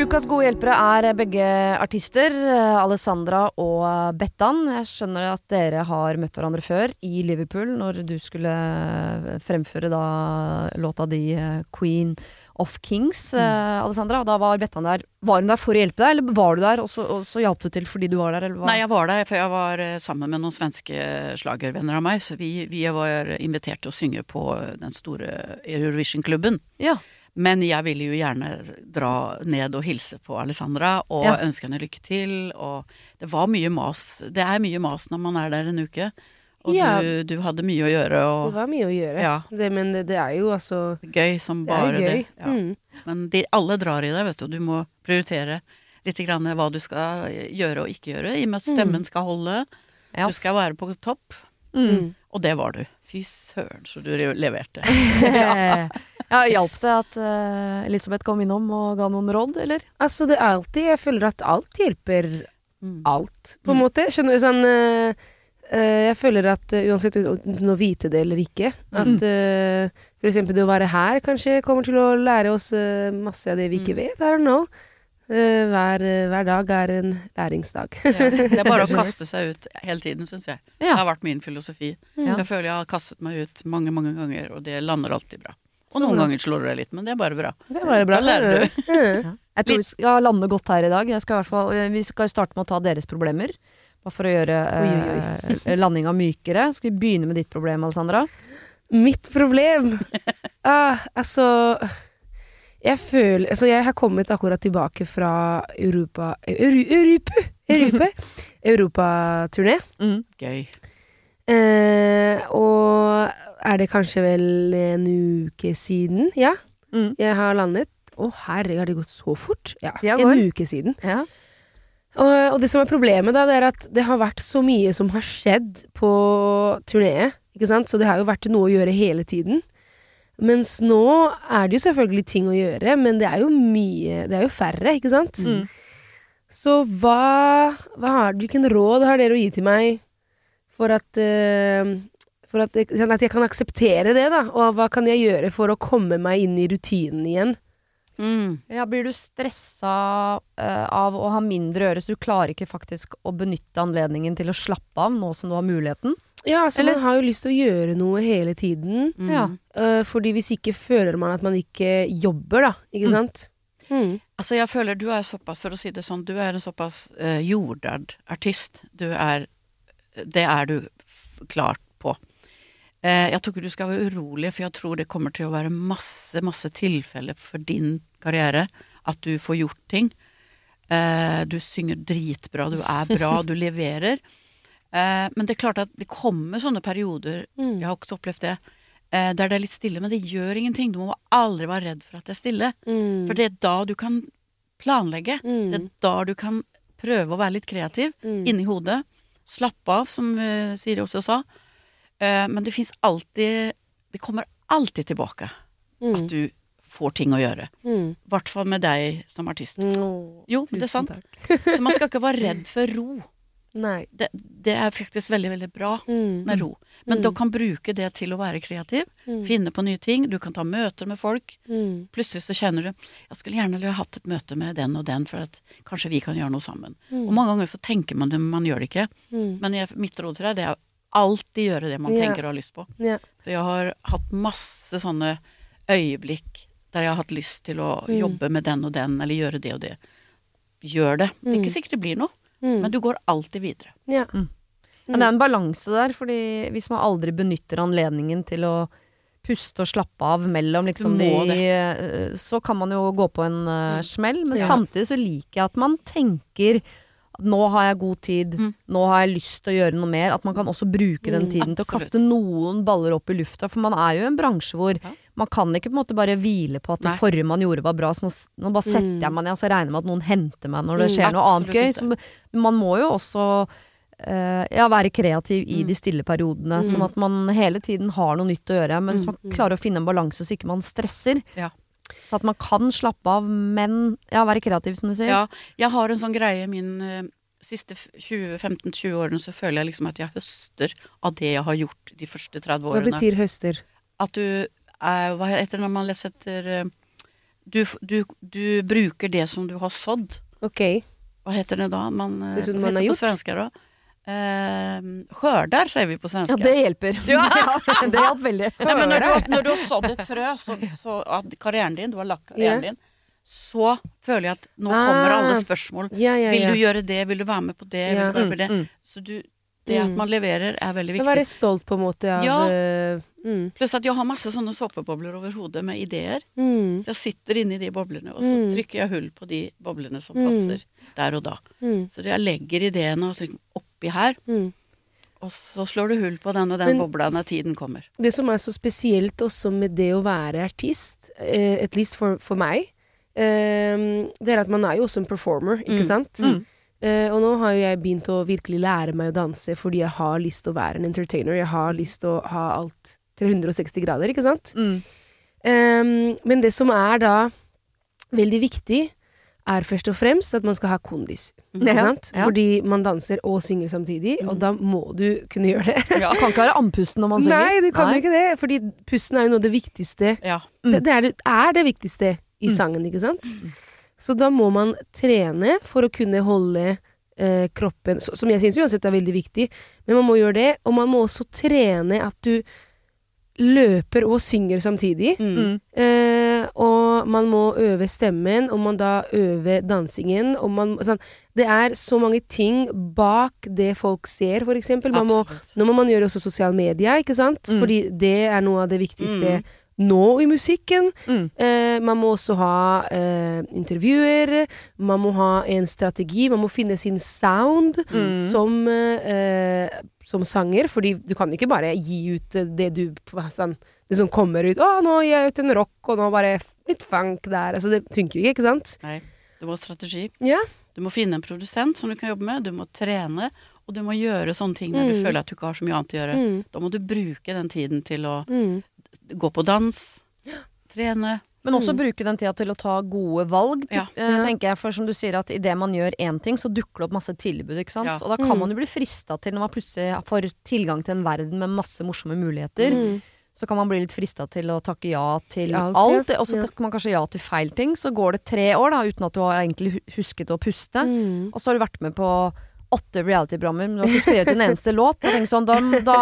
Ukas gode hjelpere er begge artister, Alessandra og Bettan. Jeg skjønner at dere har møtt hverandre før i Liverpool, når du skulle fremføre da låta di Queen of Kings, Alessandra. Og da var Bettan der. Var hun der for å hjelpe deg, eller var du der, og så, og så hjalp du til fordi du var der? Nei, jeg var der, for jeg var eh, sammen med noen svenske slagervenner av meg. Så vi, vi var invitert til å synge på den store Eurovision-klubben. Ja. Men jeg ville jo gjerne dra ned og hilse på Alessandra og Ja. ønske henne lykke til. Og det var mye mas. Det er mye mas når man er der en uke. Og Ja. du, du hadde mye å gjøre, Det var mye å gjøre. Ja. Det, men det, det er jo altså gøy som Det bare jo gøy. det. Ja. Mm. Men de, alle drar i deg, vet du. Du må prioritere litt grann hva du skal gjøre og ikke gjøre, i og med at stemmen skal holde. Du skal være på topp. Mm. Og det var du. Fy søren, så du leverte. ja, Hjalp det at uh, Elisabeth kom innom og ga noen råd, eller? Altså, det er alltid Jeg føler at alt hjelper Mm. alt, på en Mm. måte. Skjønner du sånn uh, eh, Jeg føler at uansett uten å vite det eller ikke, at uh, for eksempel det å være her kanskje kommer til å lære oss masse av det vi ikke Mm. vet. I don't know. Eh, hver, hver dag er en læringsdag. Ja. Det er bare å kaste seg ut hele tiden, syns jeg. Det har vært min filosofi. Ja. Jeg føler jeg har kastet meg ut mange, mange ganger, og det lander alltid bra. Og noen ganger slår du deg litt, men det er bare bra. Det er bare bra. Da lærer du. Jeg tror vi skal lande godt her i dag. Jeg skal i hvert fall, eh, vi skal starte med å ta deres problemer. Bare for å gjøre eh, landinga mykere. Skal vi begynne med ditt problem, Alessandra? Mitt problem ah, Altså Jeg føler Altså, jeg har kommet akkurat tilbake fra Europa Euro, Europa! Europa! Europaturné. Mm. Gøy. Eh, og er det kanskje vel en uke siden? Ja. Mm. Jeg har landet. Å, herregud, har det gått så fort? Ja, en uke siden. Ja. Og, og det som er problemet, da, det er at det har vært så mye som har skjedd på turneet. Ikke sant? Så det har jo vært noe å gjøre hele tiden. Mens nå er det jo selvfølgelig ting å gjøre, men det er jo mye Det er jo færre, ikke sant? Mm. Så hva, hva har, Hvilken råd har dere å gi til meg for at eh, For at, jeg- at jeg kan akseptere det, da? Og hva kan jeg gjøre for å komme meg inn i rutinen igjen? Mm. Ja, blir du stressa uh, av å ha mindre øre, så du klarer ikke faktisk å benytte anledningen til å slappe av nå som du har muligheten? Ja, altså Eller- man har jo lyst til å gjøre noe hele tiden. Mm. Ja. Uh, fordi hvis ikke føler man at man ikke jobber, da. Ikke Mm. sant? Mm. Altså, jeg føler du er såpass, for å si det sånn, du er en såpass uh, jordad artist. Du er Det er du f klart. Eh, jeg tror ikke du skal være urolig, for jeg tror det kommer til å være masse, masse tilfeller for din karriere at du får gjort ting. Eh, du synger dritbra, du er bra, du leverer. Eh, men det er klart at det kommer sånne perioder, Mm. jeg har også opplevd det, eh, der det er litt stille, men det gjør ingenting. Du må aldri være redd for at det er stille. Mm. For det er da du kan planlegge. Mm. Det er da du kan prøve å være litt kreativ inni hodet. Slappe av, som Siri også sa. Eh, men det fins alltid Det kommer alltid tilbake Mm. at du får ting å gjøre. Mm. Hvert fall med deg som artist. Åh, Jo, men det er sant. Så man skal ikke være redd for ro. Det, det er faktisk veldig, veldig bra Mm. med ro. Men Mm. du kan bruke det til å være kreativ. Mm. Finne på nye ting. Du kan ta møter med folk. Mm. Plutselig så kjenner du Jeg skulle gjerne ha hatt et møte med den og den, for at kanskje vi kan gjøre noe sammen. Mm. Og mange ganger så tenker man det, men man gjør det ikke. Mm. Men jeg, mitt råd til deg det er alltid gjøre det man tenker og har lyst på. Ja. For jeg har hatt masse sånne øyeblikk der jeg har hatt lyst til å Mm. jobbe med den og den, eller gjøre det og det. Gjør det. Det er Mm. ikke sikkert det blir noe, Mm. men du går alltid videre. Ja. Ja, det er en balanse der, fordi hvis man aldri benytter anledningen til å puste og slappe av mellom liksom de eh, Så kan man jo gå på en uh, smell. Men Ja. samtidig så liker jeg at man tenker nå har jeg god tid, Mm. nå har jeg lyst til å gjøre noe mer. At man kan også bruke den Mm, tiden til å kaste noen baller opp i lufta. For man er jo i en bransje hvor Ja. man kan ikke på en måte bare hvile på at det forrige man gjorde var bra. Så nå, nå bare setter Mm. jeg meg ned og så regner jeg med at noen henter meg når det Mm, skjer noe annet gøy. Så man må jo også Uh, ja, være kreativ i Mm. de stille periodene, Mm. sånn at man hele tiden har noe nytt å gjøre. Men hvis Mm, man mm. klarer å finne en balanse så ikke man stresser, Ja. Så at man kan slappe av, men ja, være kreativ, som du sier. Ja, jeg har en sånn greie min eh, siste 20 15-20 årene så føler jeg liksom at jeg høster av det jeg har gjort de første 30 årene. Hva betyr høster? At du er Hva heter det når man leser etter eh, du, du, du bruker det som du har sådd. Ok. Hva heter det da? Man, eh, Det som man har det på svensker, da? Eh, skjørdar, sier vi på svensk. Ja, det hjelper. Ja. det hjalp veldig. Nei, men når du, når du har sådd et frø, så, så at karrieren din, du har lagt karrieren yeah. din, så føler jeg at nå kommer alle Ah. spørsmål. Ja, ja, Vil du gjøre det? Vil du være med på det? På det? Mm, mm. Så du, det at Mm. man leverer er veldig Men Være viktig. stolt på en måte av Ja. eh, mm, Pluss at jeg har masse sånne såpebobler over hodet med ideer. mm, Så jeg sitter inni de boblene, og så Mm. trykker jeg hull på de boblene som Mm. passer der og da. mm, Så jeg legger ideene og så oppi her, mm. og så slår du hull på den og den Men- bobla når tiden kommer. Det som er så spesielt også med det å være artist, uh, at least for, for meg, uh, det er at man er jo også en performer, ikke Mm. sant? Mm. Uh, og nå har jo jeg begynt å virkelig lære meg å danse fordi jeg har lyst til å være en entertainer. Jeg har lyst til å ha alt 360 grader, ikke sant? Mm. Um, men det som er da veldig viktig, er først og fremst at man skal ha kondis. Ikke Ja. Fordi man danser og synger samtidig, og da må du kunne gjøre det. ja, kan ikke være andpusten når man synger. Nei, du kan Nei. ikke det, fordi pusten er jo noe av det viktigste. Ja. Mm. Det, det, er, det er det viktigste i Mm. sangen, ikke sant? Så da må man trene for å kunne holde eh, kroppen så, Som jeg syns uansett er veldig viktig, men man må gjøre det. Og man må også trene at du løper og synger samtidig. Mm. Mm. Eh, og man må øve stemmen, og man da øver dansingen. Og man, sånn, det er så mange ting bak det folk ser, for eksempel. Man må, nå må man gjøre også sosiale medier, ikke sant? Mm. Fordi det er noe av det viktigste Mm. nå i musikken. Mm. Eh, man må også ha eh, intervjuer, man må ha en strategi, man må finne sin sound Mm. som, eh, som sanger, fordi du kan ikke bare gi ut eh, det du sånn, Det som kommer ut 'Å, nå gir jeg ut en rock, og nå bare litt funk der'. Altså, det funker jo ikke, ikke sant? Nei, du må ha strategi. Ja. Du må finne en produsent som du kan jobbe med, du må trene, og du må gjøre sånne ting når du Mm. føler at du ikke har så mye annet å gjøre. Mm. Da må du bruke den tiden til å Mm. gå på dans, trene. Men også bruke den tida til å ta gode valg, Ja. typ, eh, tenker jeg. For som du sier, at idet man gjør én ting, så dukker det opp masse tilbud, ikke sant. Ja. Og da kan Mm. man jo bli frista til, når man plutselig får tilgang til en verden med masse morsomme muligheter, Mm. Så kan man bli litt frista til å takke ja til Alt, alt. ja. Og så Ja. takker man kanskje ja til feil ting. Så går det tre år da, uten at du har egentlig husket å puste. Mm. Og så har du vært med på åtte reality-programmer, men du har ikke skrevet en eneste låt. Jeg sånn, da, da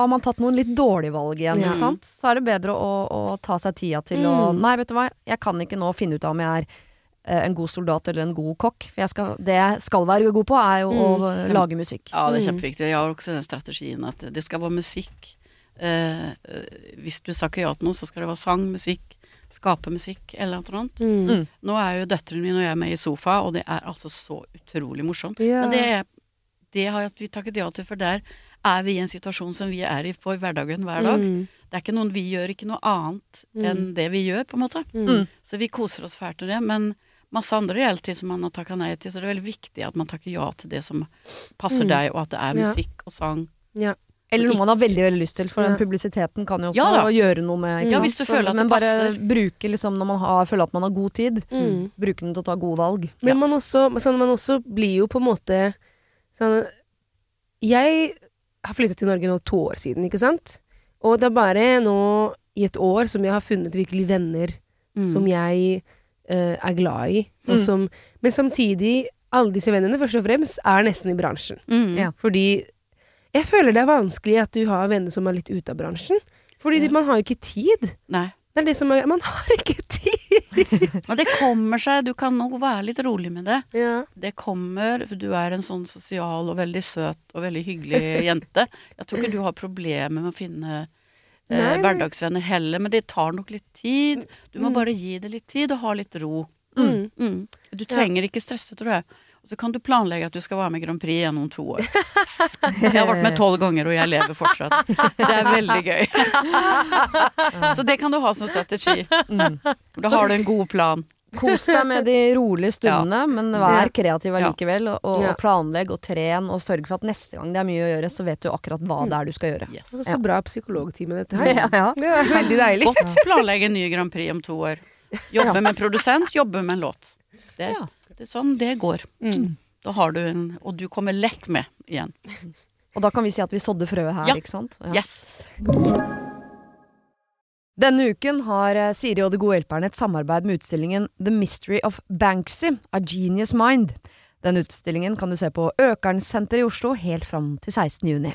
har man tatt noen litt dårlige valg igjen, Ja. ikke sant. Så er det bedre å, å ta seg tida til å Mm. Nei, vet du hva, jeg kan ikke nå finne ut av om jeg er eh, en god soldat eller en god kokk. For jeg skal, det jeg skal være god på, er jo å Mm. lage musikk. Ja, det er Mm. kjempeviktig. Jeg har også den strategien at det skal være musikk. Eh, eh, hvis du takker ja til noe, så skal det være sang, musikk, skape musikk eller noe annet. Mm. Mm. Nå er jo døtrene mine og jeg med i sofa, og det er altså så utrolig morsomt. Ja. Men det, er- det har vi takket ja til, for der er vi i en situasjon som vi er i på i hverdagen hver dag. Mm. Det er ikke noen, Vi gjør ikke noe annet Mm. enn det vi gjør, på en måte. Mm. Så vi koser oss fælt med det. Men masse andre reality som man har takka nei til, så det er veldig viktig at man takker ja til det som passer Mm. deg, og at det er Ja. musikk og sang. Ja. Eller noe man har veldig veldig lyst til, for Ja. den publisiteten kan jo også Ja gjøre noe med Ja, hvis du Så- Men bare bruke liksom når man har, føler at man har god tid, Mm. bruke den til å ta gode valg. Men man, også, sånn, man også blir jo på en måte sånn Jeg har flyttet til Norge nå to år siden, ikke sant? Og det er bare nå i et år som jeg har funnet virkelig venner Mm. som jeg uh, er glad i. Og Mm. som, men samtidig, alle disse vennene først og fremst er nesten i bransjen. Mm. Ja. Fordi jeg føler det er vanskelig at du har venner som er litt ute av bransjen. Fordi Ja. man har jo ikke tid. Nei. Det er det som er Man har ikke tid! Men det kommer seg. Du kan nok være litt rolig med det. Ja. Det kommer, for du er en sånn sosial og veldig søt og veldig hyggelig jente. Jeg tror ikke du har problemer med å finne eh, hverdagsvenner heller, men det tar nok litt tid. Du må Mm. bare gi det litt tid og ha litt ro. Mm. Mm. Du trenger ikke stresse, tror jeg. Så kan du planlegge at du skal være med i Grand Prix igjen om to år. Jeg har vært med tolv ganger, og jeg lever fortsatt. Det er veldig gøy. Så det kan du ha som strategi. Mm. Da har du en god plan. Kos deg med de rolige stundene, men vær kreativ Ja. allikevel. Og, og planlegg og tren, og sørg for at neste gang det er mye å gjøre, så vet du akkurat hva det er du skal gjøre. Yes. Så bra psykologtime dette her. Ja, ja. Det er veldig deilig. Godt planlegge en ny Grand Prix om to år. Jobbe med produsent, jobbe med en låt. Det er, Ja. Det sånn det går. Mm. Da har du en Og du kommer lett med igjen. Og da kan vi si at vi sådde frøet her, Ja. ikke sant? Ja. Yes. Denne uken har eh, Siri og De gode hjelperne et samarbeid med utstillingen The Mystery of Banksy, A Genius Mind. Den utstillingen kan du se på Økernsenteret i Oslo helt fram til 16. juni.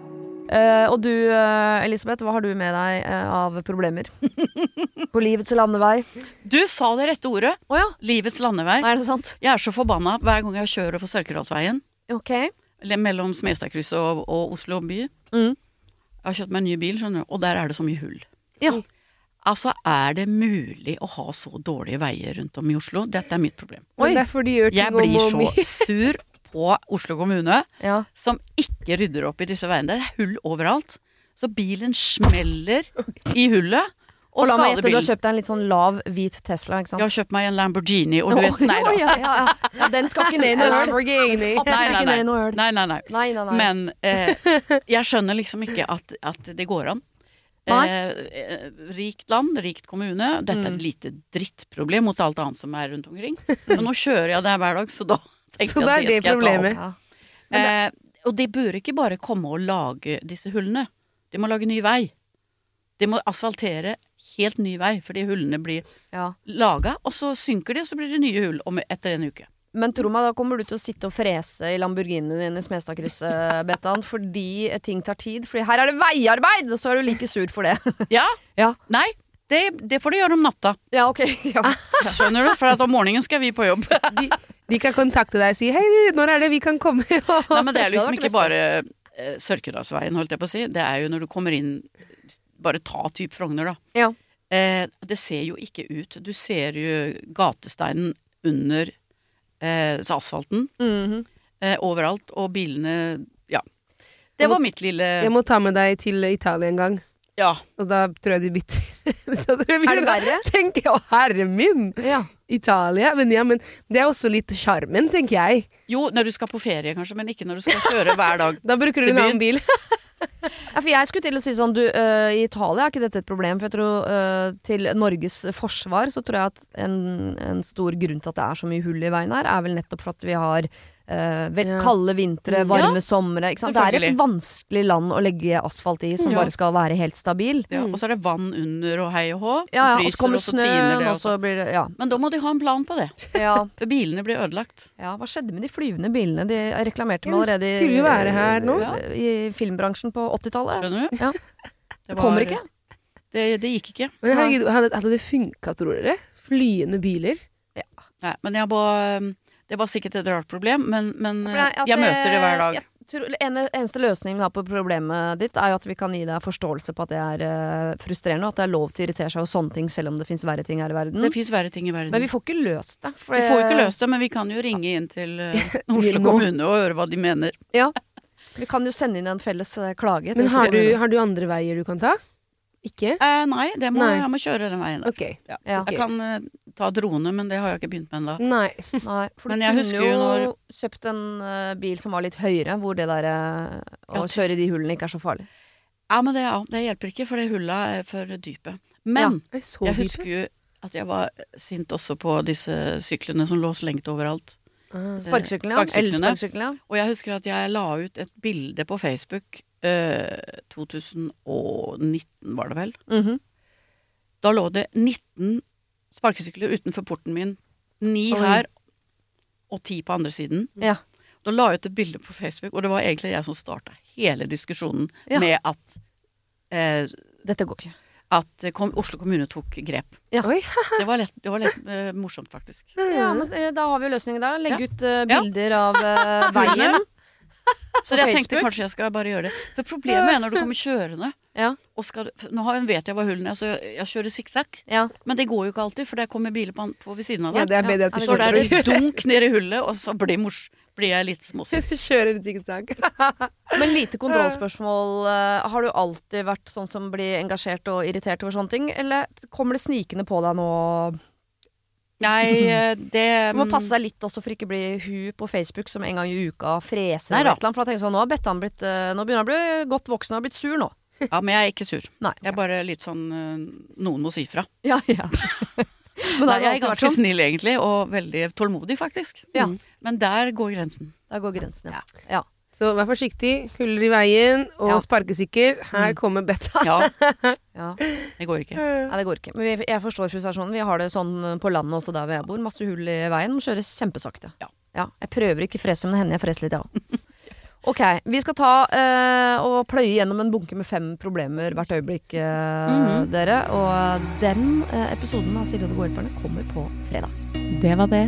Eh, og du, eh, Elisabeth, hva har du med deg eh, av problemer? På livets landevei? Du sa det rette ordet. Oh, ja, Livets landevei. er det sant? Jeg er så forbanna hver gang jeg kjører på Sørkedalsveien. Okay. Mellom Smestadkrysset og, og Oslo by. Mm. Jeg har kjøpt meg en ny bil, skjønner du, og der er det så mye hull. Ja. Altså, er det mulig å ha så dårlige veier rundt om i Oslo? Dette er mitt problem. Oi. Jeg blir så sur på Oslo kommune, Ja. som ikke rydder opp i disse veiene. Det er hull overalt. Så bilen smeller i hullet og, Og la meg gjette, du har kjøpt deg en litt sånn lav, hvit Tesla, ikke sant? Jeg har kjøpt meg en Lamborghini, og du vet Nei da. Ja, ja, ja. ja, den skal ikke ned i noe høl. Nei, nei, nei. ned i noe høl. Nei, nei, nei. Nei, nei, nei. Men eh, jeg skjønner liksom ikke at, at det går an. Eh, rikt land, rikt kommune. Dette er Mm. et lite drittproblem mot alt annet som er rundt omkring. Men nå kjører jeg der hver dag, så da Så det er det det problemet. Eh, og de bør ikke bare komme og lage disse hullene. De må lage ny vei. De må asfaltere helt ny vei, fordi hullene blir ja. laga, og så synker de, og så blir det nye hull om, etter en uke. Men tro meg, da kommer du til å sitte og frese i Lamborghinien din i Smestadkrysset, Bettan, fordi ting tar tid. Fordi her er det veiarbeid, og så er du like sur for det. Ja? Ja. Nei, det, det får du gjøre om natta. ja, ok. Ja. Skjønner du? For at om morgenen skal vi på jobb. De kan kontakte deg og si 'hei, når er det vi kan komme'? Nei, men det er liksom ikke bare eh, Sørkedalsveien, holdt jeg på å si. Det er jo når du kommer inn Bare ta type Frogner, da. Ja. Eh, det ser jo ikke ut. Du ser jo gatesteinen under eh, asfalten Mhm. eh, overalt, og bilene Ja. Det var mitt lille Jeg må ta med deg til Italia en gang, Ja. og da tror jeg de bytter. Jeg Er det verre? Tenker jeg, å herre min! ja. Italia. Men ja, men det er også litt sjarmen, tenker jeg. Jo, når du skal på ferie, kanskje, men ikke når du skal kjøre hver dag. Da bruker du en annen bil. Ja, for jeg skulle til å si sånn, du, uh, I Italia er ikke dette et problem. For jeg tror uh, til Norges forsvar så tror jeg at en, en stor grunn til at det er så mye hull i veien her, er vel nettopp for at vi har vel, Ja. kalde vintre, varme varme somre. Det er et vanskelig land å legge asfalt i som Ja. bare skal være helt stabil. Ja, og så er det vann under og hei og hå, Ja, ja, og så kommer snøen, og så. blir det Ja. Men da må de ha en plan på det, ja. for bilene blir ødelagt. Ja, hva skjedde med de flyvende bilene? De reklamerte meg med allerede i, skulle jo være her nå. i filmbransjen på 80-tallet. Skjønner du? Ja. Det kommer ikke. Det, det gikk ikke. Men herregud, hadde, hadde det funka, tror dere? Flyende biler? Nei, men jeg var, det var sikkert et rart problem, men, men det altså, jeg møter det hver dag. Tror, ene, eneste løsningen vi har på problemet ditt, er jo at vi kan gi deg forståelse på at det er uh, frustrerende, og at det er lov til å irritere seg over sånne ting, selv om det fins verre ting her i verden. Det fins verre ting i verden. Men vi får ikke løst det. for Vi får jo ikke løst det, men vi kan jo ringe inn til uh, Oslo kommune og høre hva de mener. Ja. Vi kan jo sende inn en felles eh, klage. Men har du, har du andre veier du kan ta? Ikke? Eh, nei, det må, Nei. jeg må kjøre den veien der. Okay. Ja. Ja. Jeg kan uh, ta drone, men det har jeg ikke begynt med ennå. Nei. Nei, for Men du jeg kunne husker jo når- kjøpt en uh, bil som var litt høyere, hvor det der uh, å kjøre i de hullene ikke er så farlig. Ja, men det, ja, det hjelper ikke, for det hullet er for dype. Men jeg dype? husker jo at jeg var sint også på disse syklene som lå slengt overalt. Ah. Sparkesyklene, ja. Sparksyklene. Og jeg husker at jeg la ut et bilde på Facebook eh, 2019, var det vel. Mhm. Da lå det 19 sparkesykler utenfor porten min. Ni Oi. her og ti på andre siden. Ja. Da la jeg ut et bilde på Facebook, og det var egentlig jeg som starta hele diskusjonen Ja. med at, eh, Dette går ikke. at kom, Oslo kommune tok grep. Ja. Oi, Det var litt, det var litt eh, morsomt, faktisk. Ja, men eh, da har vi jo løsningen der. Legge Ja. ut eh, Ja. bilder av eh, veien. Så jeg tenkte kanskje jeg skal bare gjøre det. For problemet er når du kommer kjørende Ja. og skal, Nå vet jeg hva hullene er, så jeg, kjører sikksakk. Ja. Men det går jo ikke alltid, for det kommer biler på, på ved siden av Ja, deg. det er bedre at du det så da er det dunk ned i hullet, og så blir, mors, blir jeg litt småsint. Du kjører sikksakk. zigzag. Men lite kontrollspørsmål. eh, har du alltid vært sånn som blir engasjert og irritert over sånne ting, eller kommer det snikende på deg nå? Nei, eh, det Du må passe deg litt også for ikke å bli hun på Facebook som en gang i uka freser Nei eller noe. For da tenker sånn, nå har Bettan blitt eh, Nå begynner han å bli godt voksen og har blitt sur nå. Ja, men jeg er ikke sur. Nei. Jeg er bare litt sånn eh, Noen må si fra. Ja, ja. Nei, jeg er ganske sånn. snill egentlig, og veldig tålmodig, faktisk. Ja. Men der går grensen. Der går grensen, ja. ja. Så vær forsiktig. Huller i veien og Ja. sparkesykkel. Her kommer Betta. Ja, ja. det går ikke. Nei, det går ikke. Men jeg forstår frustrasjonen. Vi har det sånn på landet også der hvor jeg bor. Masse hull i veien. Må kjøre kjempesakte. Ja. Jeg prøver ikke å frese, men det hender jeg freser litt, jeg òg. Ok, vi skal ta eh, og pløye gjennom en bunke med fem problemer hvert øyeblikk, eh, Mhm. dere. Og den eh, episoden av Silje og de gode hjelperne kommer på fredag. Det var det.